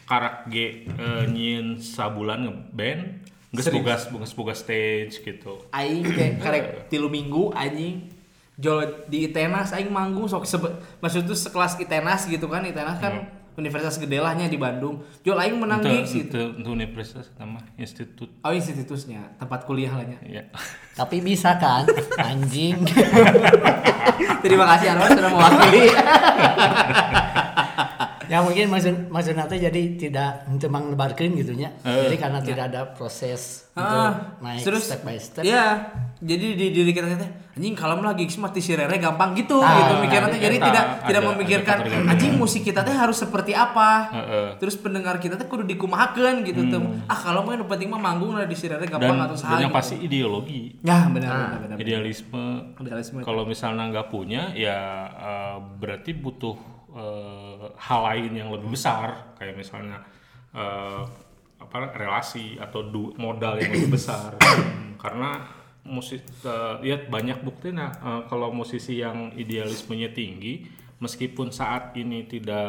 karak G eh, nyin sabulan ngeband, geus boga geus boga stage gitu. Aing kayak [CLEARS THROAT] karek tilu minggu anjing jol di Itenas aing manggung sok sebe- maksud itu sekelas Itenas gitu kan Itenas kan universitas gede lahnya di Bandung. Jol aing menang Itu, gigs gitu itu, itu universitas nama institut. Oh institusnya. Tempat kuliah lahnya ya. [LAUGHS] Tapi bisa kan, anjing. [LAUGHS] terima kasih Arwan sudah mewakili [LAUGHS] ya mungkin maksud maksud nanti jadi tidak untuk menglebarkan gitu nya. Eh. Jadi karena tidak ada proses untuk Ah, naik terus step by step. Iya. Jadi di diri kita teh anjing kalau lagi mati si Rere gampang gitu Ah, gitu mikirnya teh. jadi eta tidak ada- tidak memikirkan anjing musik kita teh harus seperti apa. Heeh. Terus pendengar kita teh kudu dikumahakeun gitu tuh. Ah kalau mau yang penting mah manggung lah di si Rere dan, gampang atau dan saha. yang gitu. pasti ideologi Ya benar benar benar. idealisme Idealisme. kalau misalnya nggak punya ya eh, berarti butuh eh, hal lain yang lebih besar kayak misalnya eh, apa relasi atau du- modal yang lebih besar. Karena musik eh, ya banyak bukti. Nah eh, kalau musisi yang idealismenya tinggi meskipun saat ini tidak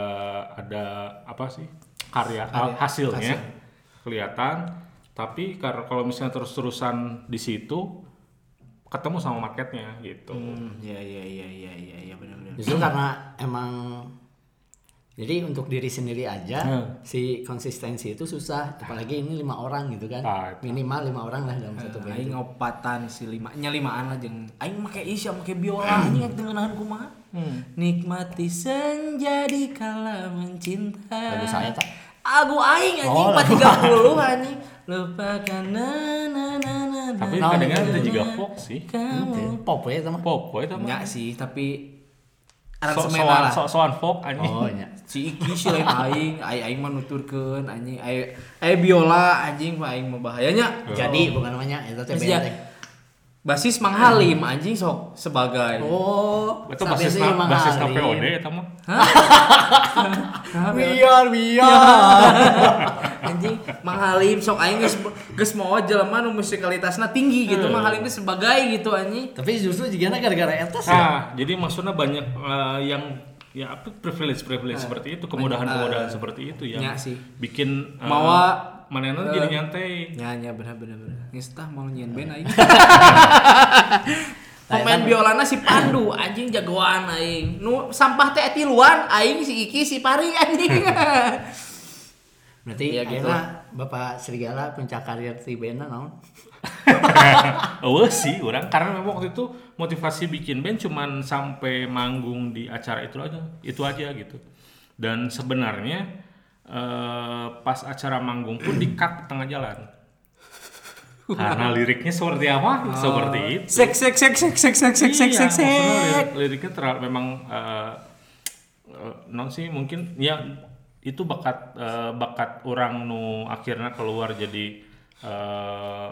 ada apa sih karya, hasilnya kelihatan tapi kalau misalnya terus-terusan di situ ketemu sama marketnya gitu. Hmm, ya ya ya ya ya ya benar. Justru [CLEARS THROAT] karena emang jadi untuk diri sendiri aja Hmm. si konsistensi itu susah apalagi ini lima orang gitu kan Ah, itu. minimal lima orang lah dalam satu band Aing ngopatan si lima nya limaan lah jeung aing make isya make biola anjing yang dengenahan kumaha. Nikmati senja di kala mencinta. Lagu saya, tak? Lagu aing anjing Oh, 430 anjing. Lupakan na na na na. tapi Nah, kadang-kadang nah, itu juga nah, folk sih Kamu. pop ya teman pop boy itu Nya sih tapi aransemen lah. so soan folk anjing oh ya [LAUGHS] Si Iki sih lain aing, aing aing mah nuturkeun anjing. Aing aing biola anjing mah aing mah bahayanya. jadi bukan namanya teh band ya, teh. basis Mang Halim anjing sok sebagai oh itu basis na, Mang basis Halim. POD itu mah biar [LAUGHS] biar anjing Mang Halim sok aing geus geus mau jelema nu musikalitasna tinggi gitu. Mang Halim teh sebagai gitu anjing. Tapi justru juga gara-gara etas ya? Nah jadi maksudnya banyak eh, yang ya apa privilege privilege seperti itu kemudahan kemudahan seperti itu yang nya sih. bikin uh, Mawa, manena eh, jadi nyantai. nya nya bener bener bener. Geus tah mau nyian band aing. [LAUGHS] Pemain kan- biolana si Pandu anjing jagoan aing. Nu sampah teh tiluan aing si Iki si Pari anjing. [LAUGHS] berarti Iya, gitu. akhirnya bapak serigala puncak karir di band naon? [LAUGHS] Oh sih orang. Karena memang waktu itu motivasi bikin band cuman sampai manggung di acara itu aja itu aja gitu. Dan sebenarnya eh, pas acara manggung pun di cut tengah jalan. Karena liriknya seperti apa? Seperti itu. Sek sek sek sek sek sek sek sek Iya, sek sek. lirik- liriknya terlalu memang eh, eh, non sih mungkin ya itu bakat eh, bakat orang nu akhirnya keluar jadi eh,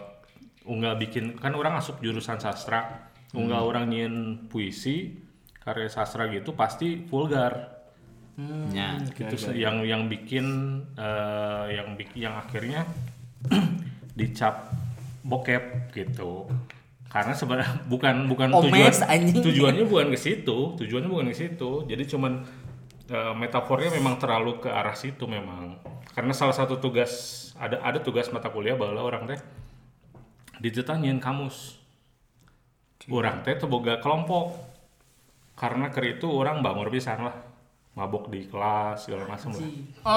unggal bikin kan orang asup jurusan sastra. Unggal orang nyin puisi karya sastra gitu pasti vulgar. Ya. gitu sih, yang yang bikin eh, yang bikin yang akhirnya [CLEARS THROAT] dicap bokep gitu. Karena sebenarnya [LAUGHS] bukan bukan Omes, tujuan anjing. tujuannya bukan ke situ tujuannya bukan ke situ. Jadi cuman eh, metafornya memang terlalu ke arah situ memang. Karena salah satu tugas ada ada tugas mata kuliah bahwa orang teh ditanyain kamus. Orang teh boga kelompok. Karena ke itu orang bangun pisan lah. Mabok di kelas segala macam lah.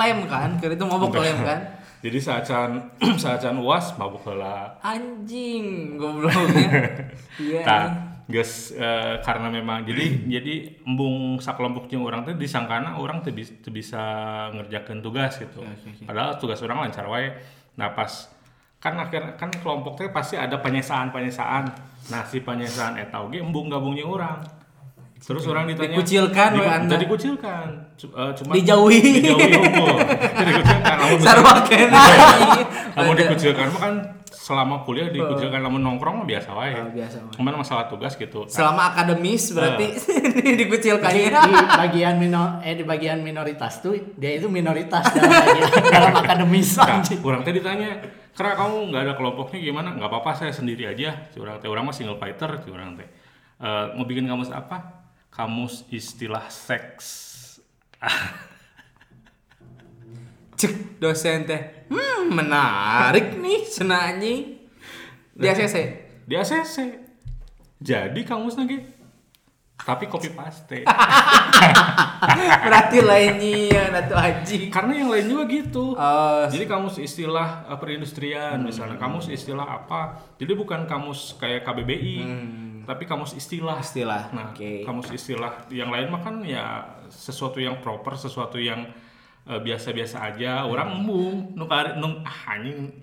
Lem kan, kira itu mabok lem kan. [LAUGHS] jadi saacan [CLEARS THROAT] saacan uas mabuk heula. Anjing, gobloknya. [LAUGHS] Iya. Nah, geus eh, karena memang jadi [CLEARS THROAT] jadi embung sakelompoknya orang teh disangkana orang teh bis- teu bisa ngerjakeun tugas gitu. Padahal tugas orang lancar wae. Nah, pas kan akhirnya kan kelompok teh pasti ada penyesaan-penyesaan. Nah, si penyesaan eta oge embung gabungnya orang. Terus orang ditanya Dikucilkan we Diku- Anda. dikucilkan. Eh, cuma Dijauhi. Dijauhi dikucilkan. Lamun [LAUGHS] Sarwa [LAUGHS] dikucilkan mah kan selama kuliah dikucilkan lamun nongkrong mah biasa wae. Oh, biasa wae. Cuman masalah tugas gitu. Selama akademis berarti [LAUGHS] dikucilkan Di, ya. di bagian minor eh di bagian minoritas tuh dia itu minoritas dalam bagian, [LAUGHS] dalam akademis Nah, orang teh ditanya, "Kera kamu nggak ada kelompoknya gimana?" "Nggak apa-apa, saya sendiri aja." Curang teh orang mah single fighter, curang teh. Eh, mau bikin kamus apa? Kamus istilah seks. [LAUGHS] Cek dosen teh. Hmm, menarik nih anjing. Di ACC. Di ACC. Jadi kamus lagi tapi copy paste. [LAUGHS] Berarti lainnya atau anjing. Karena yang lain juga gitu. Oh, Jadi kamus istilah eh, perindustrian misalnya, kamus istilah apa? Jadi bukan kamus kayak KBBI, tapi kamus istilah. istilah. Nah, Oke. kamus istilah yang lain mah kan ya sesuatu yang proper, sesuatu yang biasa-biasa aja. Orang embung, nu kari- nu ah, anjing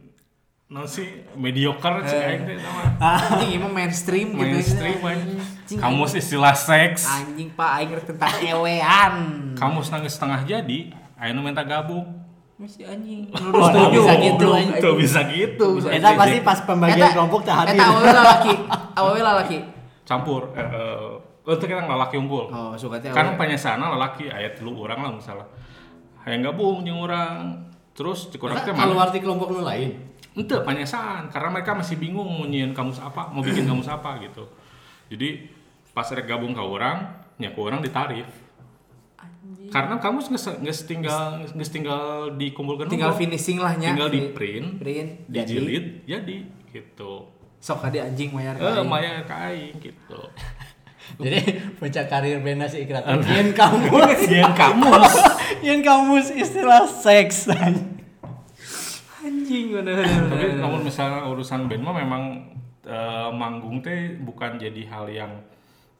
nu sih mediocre sih aing teh. Anjing [LAUGHS] ini mah mainstream gitu. Mainstream anjing. Kamus istilah seks. Anjing Pak aing tentang ewean. Kamus nangis setengah jadi, aya nu minta gabung. Masih anjing. [LAUGHS] Lurus setuju. bisa gitu. Tuh bisa gitu. Eta pasti pas pembagian Eta- kelompok tak hadir. Eta awewe lalaki. Awewe lalaki. campur eh, eh, untuk kita lalaki unggul. Oh, suka teh kan penyesana lalaki ayat lu orang lah misalnya hayang gabung jeung orang. Terus cek urang teh Kalau arti kelompok nu lain. ente penyesaan karena mereka masih bingung mau nyian kamus apa mau bikin kamus apa gitu. Jadi pas rek gabung ke orang nya ke orang ditarif karena kamus nggak nggak tinggal nggak tinggal dikumpulkan tinggal finishing lah nya. tinggal di print print dijilid jadi gitu. Sok ade anjing mayar eh ka aing. maya kain gitu [LAUGHS] Jadi puncak karir bena si Ikrat. Yen kamus. [LAUGHS] Yen kamus. [LAUGHS] Yen kamus istilah seks. Anjing bener. tapi namun misalnya urusan band mah memang eh, manggung teh bukan jadi hal yang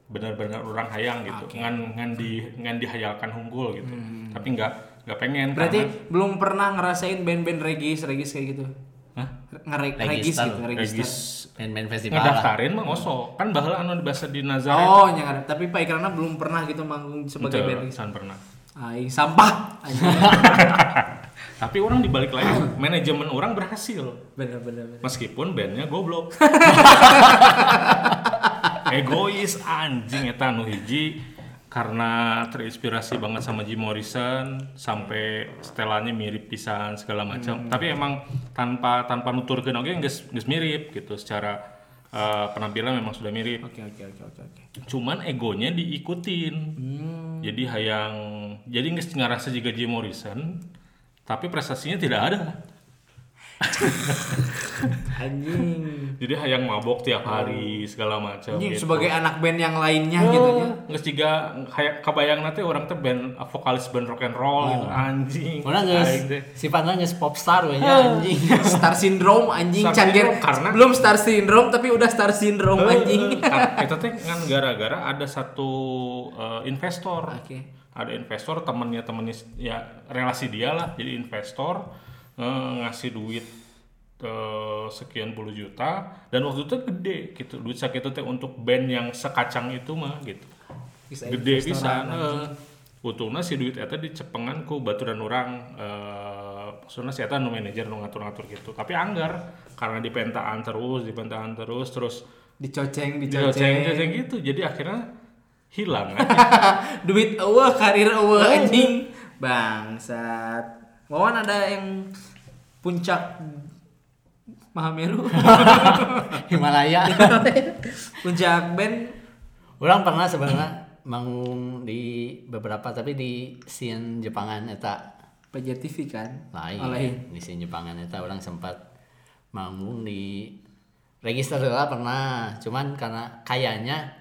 benar-benar orang hayang gitu ngan ngan di ngan dihayalkan unggul gitu tapi nggak nggak pengen Berarti karena- belum pernah ngerasain band-band regis regis kayak gitu. Hah? Ngereg regis gitu, ngeregister. regis Main-main festival. lah. ngedaftarin mah ngoso kan baheula anu bahasa di Nazaret Oh, nyang tapi Pak Ikrana belum pernah gitu manggung sebagai band san pernah Aing sampah. Tapi orang dibalik lagi manajemen orang berhasil bener bener. bener. meskipun bandnya goblok [LAUGHS] egois anjing eta nu hiji karena terinspirasi banget sama Jim Morrison sampai setelannya mirip pisan segala macam. Tapi emang tanpa tanpa nuturkeun oge geus geus mirip gitu. Secara eh, penampilan memang sudah mirip. Oke oke oke oke cuman egonya diikutin. Jadi hayang jadi nggak ngerasa juga Jim Morrison tapi prestasinya tidak ada Anjing. jadi hayang mabok tiap hari segala macam Anjing gitu. sebagai anak band yang lainnya gitu Oh, nya. nggak juga kayak kebayang nanti orang tuh band vokalis band rock and roll gitu anjing Orang Aing geus teh. sifatnya geus popstar we nya anjing. [LAUGHS] Star syndrome anjing Star syndrome, karena- belum star syndrome tapi udah star syndrome anjing. Nah, [LAUGHS] itu teh kan gara-gara ada satu eh, investor Oke. ada investor temennya temennya ya relasi dia lah jadi investor eh, ngasih duit eh, sekian puluh juta dan waktu itu gede gitu. Duit sakit teh untuk band yang sekacang itu mah gitu. Bisa gede bisa uh, utuna si duit eta dicepengan ku batu dan orang uh, maksudnya si eta nu manajer nu ngatur-ngatur gitu. Tapi anggar karena dipentaan terus dipentaan terus terus dicoceng dicoceng dicoceng. dicoceng gitu. Jadi akhirnya hilang. [LAUGHS] Duit eueuh karir eueuh. anjing. Bangsat. Wawan ada yang puncak Mahameru. [LAUGHS] Himalaya. [LAUGHS] puncak band Orang pernah sebenarnya manggung di beberapa tapi di scene Jepangan eta. PJ TV kan? Lain Oh, di scene Jepangan eta orang sempat manggung di register lah pernah. Cuman karena kayaknya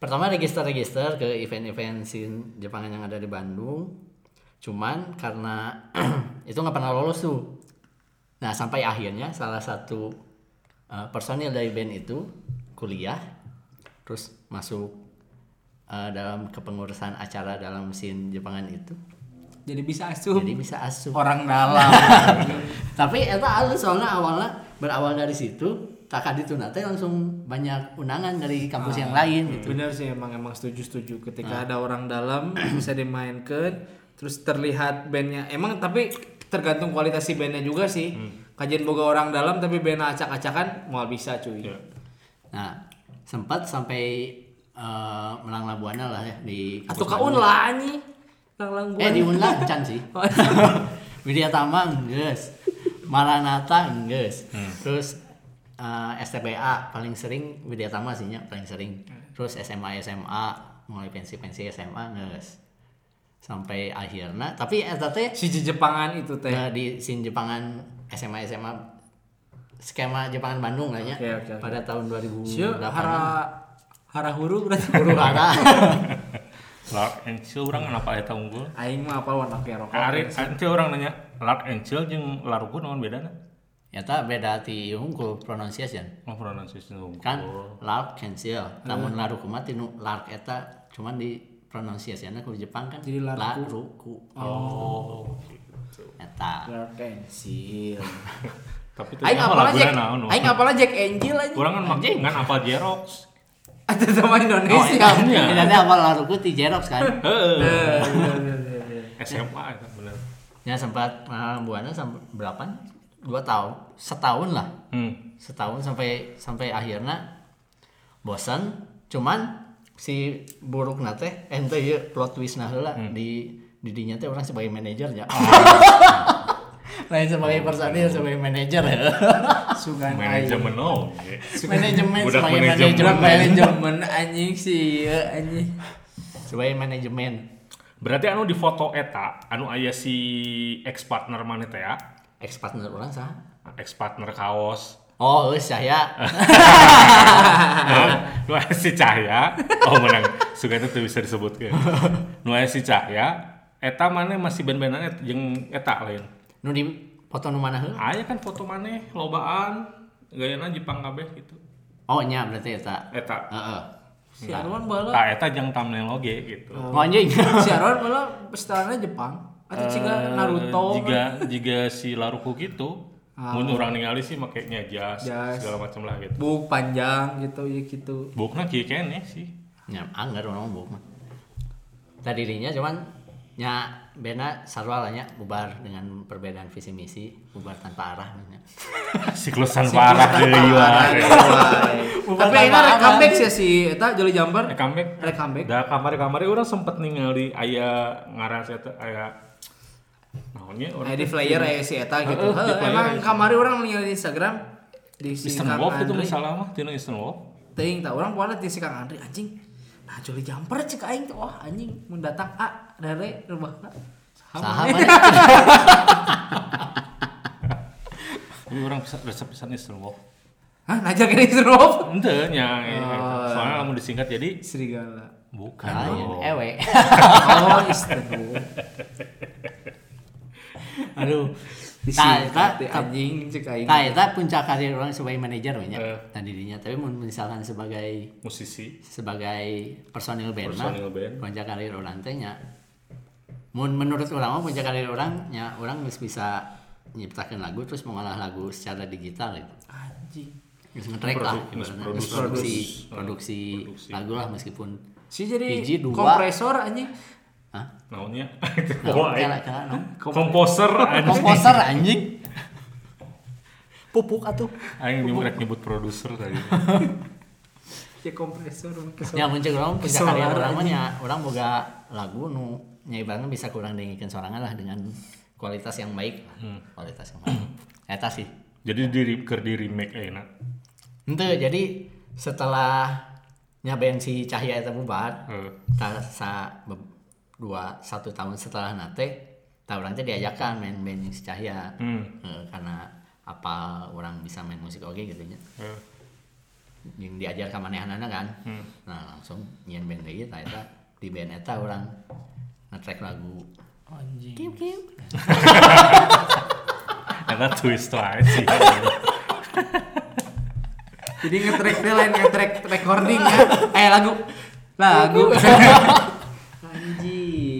pertama register-register ke event-event scene Jepangan yang ada di Bandung. Cuman karena [CLEARS THROAT] itu nggak pernah lolos tuh nah sampai akhirnya salah satu uh, personil dari band itu kuliah terus masuk uh, dalam kepengurusan acara dalam scene Jepangan itu. Jadi bisa asuh. Jadi bisa asuh. Orang dalam. [LAUGHS] Tapi eta halus soalnya awalnya berawal dari situ kakak itu nanti langsung banyak undangan dari kampus yang lain gitu. bener sih emang emang setuju setuju ketika ada orang dalam bisa dimainkan terus terlihat bandnya. Emang tapi tergantung kualitas si bandnya juga sih kajian boga orang dalam tapi bena acak-acakan mau bisa cuy. Ya. Nah, sempat sampai eh, menang labuana lah ya di Atau kaun lah. Lang lang Eh di Unla encan sih. [LAUGHS] Oh, Widya Tama enggeus. Maranata enggeus. Hmm. Terus eh, STBA paling sering Widya Tama sih nya paling sering. Terus SMA SMA mulai pensi-pensi SMA enggeus. Sampai akhirnya tapi eta teh si Jepangan itu teh. eh, di sin Jepangan SMA SMA skema Jepangan Bandung lah nya. Oke, oke, oke. Pada tahun 2008. Sieu hara hara huru berarti. Huru hara. [LAUGHS] Lark and Chill orang kenapa eta unggul? Aing mah apa warna kerok. Ari, ante orang nanya Lark and Chill jeung Laruku naon bedana? Eta beda ti unggul pronunciation. Oh, pronunciation unggul. kan lark cancel namun laru kumat tinu lark eta cuman di pronunciasinya ku Jepang kan Jadi larku. laruku Oh. eta pensil. [LAUGHS] Tapi Aing ternyata apalah Jack. naon. Aing apalah Jack Angel aja. Urang kan mak ngan apa Jerox. [LAUGHS] Ada sama oh Indonesia. iya ini apa laruku ti Xerox kan [LAUGHS] Heeh. Eh, iya, iya, iya. SMA eta bener. ya sempat uh, buana sampai berapa dua tahun setahun lah Hmm. setahun sampai sampai akhirnya bosan cuman si buruk nate ente ya plot twist nah heula di di dinya teh orang sebagai manajer ya [LAUGHS] lain sebagai personil sebagai manajer [LAUGHS] ya Sugan Manajemen oh. manajemen sebagai manajemen. manajemen [LAUGHS] anjing sih ya anjing. sebagai manajemen Berarti anu di foto eta anu aya si ex partner mana teh ya? ex partner orang sah Ex partner kaos. Oh euy saya nu aya si Cahya. Oh menang. Suga itu bisa disebutkeun. Nu aya si Cahya eta mana masih ben-benan et- jeung eta lain. nu di foto nu mana heula Aya kan foto maneh lobaan gayana Jepang kabeh gitu. oh nya berarti eta Eta. heeh Si Arwan bala. Tak eta jeung thumbnail oge gitu. oh anjing [LAUGHS] Si Arwan bala pestarana Jepang. Atau ciga Naruto. Eh, Jika jika si Laruku gitu. Ah. Mun urang ningali sih makainya jas, Jas. segala macam lah gitu. Buk panjang gitu ya gitu. Bukna kieu kene sih. nya anggar orang buk mah tadi dirinya cuman nya bena lah nya bubar dengan perbedaan visi misi bubar tanpa arah nya. [LAUGHS] Siklusan parah deui wae. Tapi akhirnya rek comeback sih si eta Jolly Jumper. Eh comeback. Rek comeback. Da kamari-kamari urang sempet ningali aya ngaran eta aya naonnya Nah, di flyer aya si eta gitu. Heeh, emang kamari orang ningali di Instagram di si Eastern Wolf itu masalah mah tina Eastern Wolf. Teuing tak orang pokoknya di si Kang Andri anjing. Nah, Jolly Jumper cek aing tuh wah anjing mun datang A rere rubahna. sahabat [LAUGHS] Ini orang bisa resep pisan Eastern Wolf. Hah, ngajak ini Eastern Wolf? Ente nya Oh. soalnya lamun disingkat jadi Serigala. bukan. dong. ewe [LAUGHS] Oh, Eastern Wolf. Aduh teh, eta- anjing cek aing. Nah, itu puncak karir orang sebagai manajer banyak Eh. tadi dirinya. Tapi mun misalkan sebagai Musisi. sebagai personil band mah, Personil band. puncak karir orang teh nya mun menurut orang mah puncak karir orang nya orang geus bisa nyiptakeun lagu terus mengolah lagu secara digital gitu. Anjing. Geus ngetrack lah, ibaratnya. produksi. Produksi, Produksi. produksi Produksi. lagu lah meskipun Si jadi dua. kompresor anjing. Hah? Naonnya? Nah? Komposer anjing. komposer anjing. Pupuk atuh. Aing nyebut rek nyebut produser tadi. [LAUGHS] Ya kompresor Ya muncul orang Solar karir orang mah anjing. orang boga lagu nu nya ibaratnya bisa kurang dengikeun sorangan lah dengan kualitas yang baik lah. Hmm. kualitas yang baik [CLEARS THROAT] eta sih Jadi di keur di remake ayeuna. ente jadi setelah nya band si Cahya eta bubar ta sa dua satu tahun setelah nate ta urang teh diajakan main band yang si Cahya Hmm. Eh, karena apa orang bisa main musik oke gitu nya Heeh. yang diajar ke manehanana kan Hmm. nah langsung nyian band eta eta di band eta orang nge-track lagu Anjing. Kim Kim [LAUGHS] Eta twist wae sih. Jadi nge-track teh lain nge-track recording ya. Eh lagu. Lagu. [LAUGHS]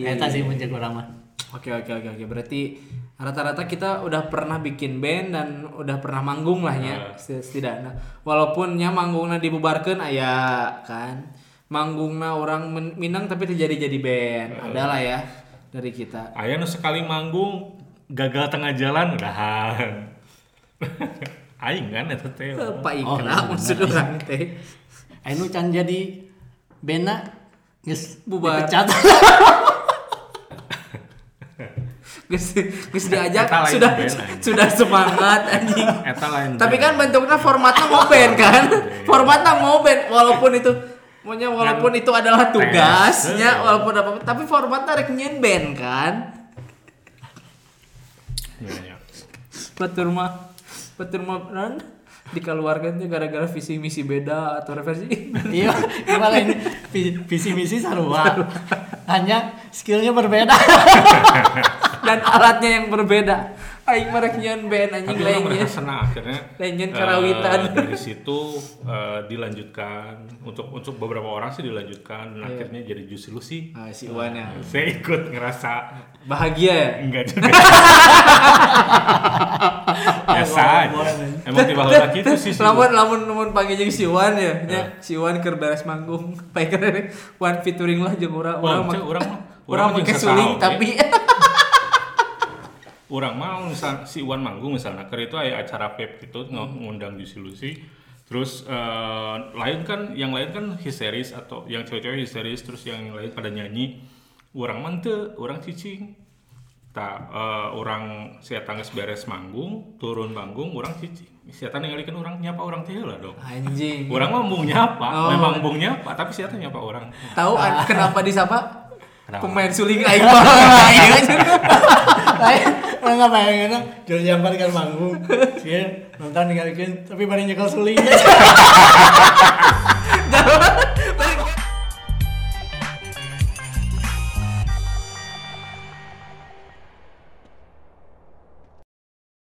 Anjing. eta sih muncul orang mah Oke oke oke oke. Berarti rata-rata kita udah pernah bikin band dan udah pernah manggung lah ya seti- setidaknya. Walaupun nya manggungna dibubarkan aya kan. Manggungna orang Minang tapi terjadi jadi band. Adalah ya dari kita. Aya nu sekali manggung gagal tengah jalan udahan. [LAUGHS] Aing kan eta teh. Pak Oh, Ikra iya, maksud orang teh. Anu can jadi bena geus Bubar. dipecat. [LAUGHS] Geus geus diajak Eta lain sudah band, sudah semangat anjing. Eta lain. Tapi band. kan bentuknya formatnya ngoben kan? formatnya ngoben walaupun itu Pokoknya walaupun itu adalah tugasnya, Tes. walaupun apa, tapi formatnya rek nyen band kan? Iya, iya. Batur mah, batur mah non dikeluarkan tuh gara-gara visi misi beda atau reversi. Iya, gimana ini Vi- visi misi sarua. Hanya skillnya berbeda. [LAUGHS] Dan alatnya yang berbeda. Aing mah rek nyen band anjing lainnya. berhasil nah, akhirnya Lainnya karawitan. dari situ eh, dilanjutkan untuk untuk beberapa orang sih dilanjutkan dan akhirnya jadi Juicy Lucy. Ah, si Iwan ya. Saya ikut ngerasa Bahagia ya? enggak [LAUGHS] juga. Biasa aja. Emang tiba heula gitu sih. Lamun lamun lamun panggil jeung si Wan ya, nya si Wan keur beres manggung. [LAUGHS] Pakai Wan featuring lah jeung urang urang urang mah Urang jeung suling tapi [LAUGHS] Orang mau misal si Iwan manggung misalnya, keur itu aya acara vape gitu ng- ngundang Juicy Lucy. Terus eh, lain kan, yang lain kan histeris atau yang cewek-cewek histeris, terus yang lain pada nyanyi. Orang mante, orang cicing. Tak, eh, orang saya tangis beres manggung, turun manggung, orang cicing. Siapa ningalikeun orang nyapa orang teh lah dong. anjing. Orang mah mung nyapa, Oh. memang mung nyapa, tapi siapa nyapa orang. Tahu an- kenapa disapa? Kenapa? Pemain suling aing [LAUGHS] mah. Nggak bayangin jual jambar kan manggung. Dia nonton ninggalin, tapi bareng nyekel suling. [LAUGHS]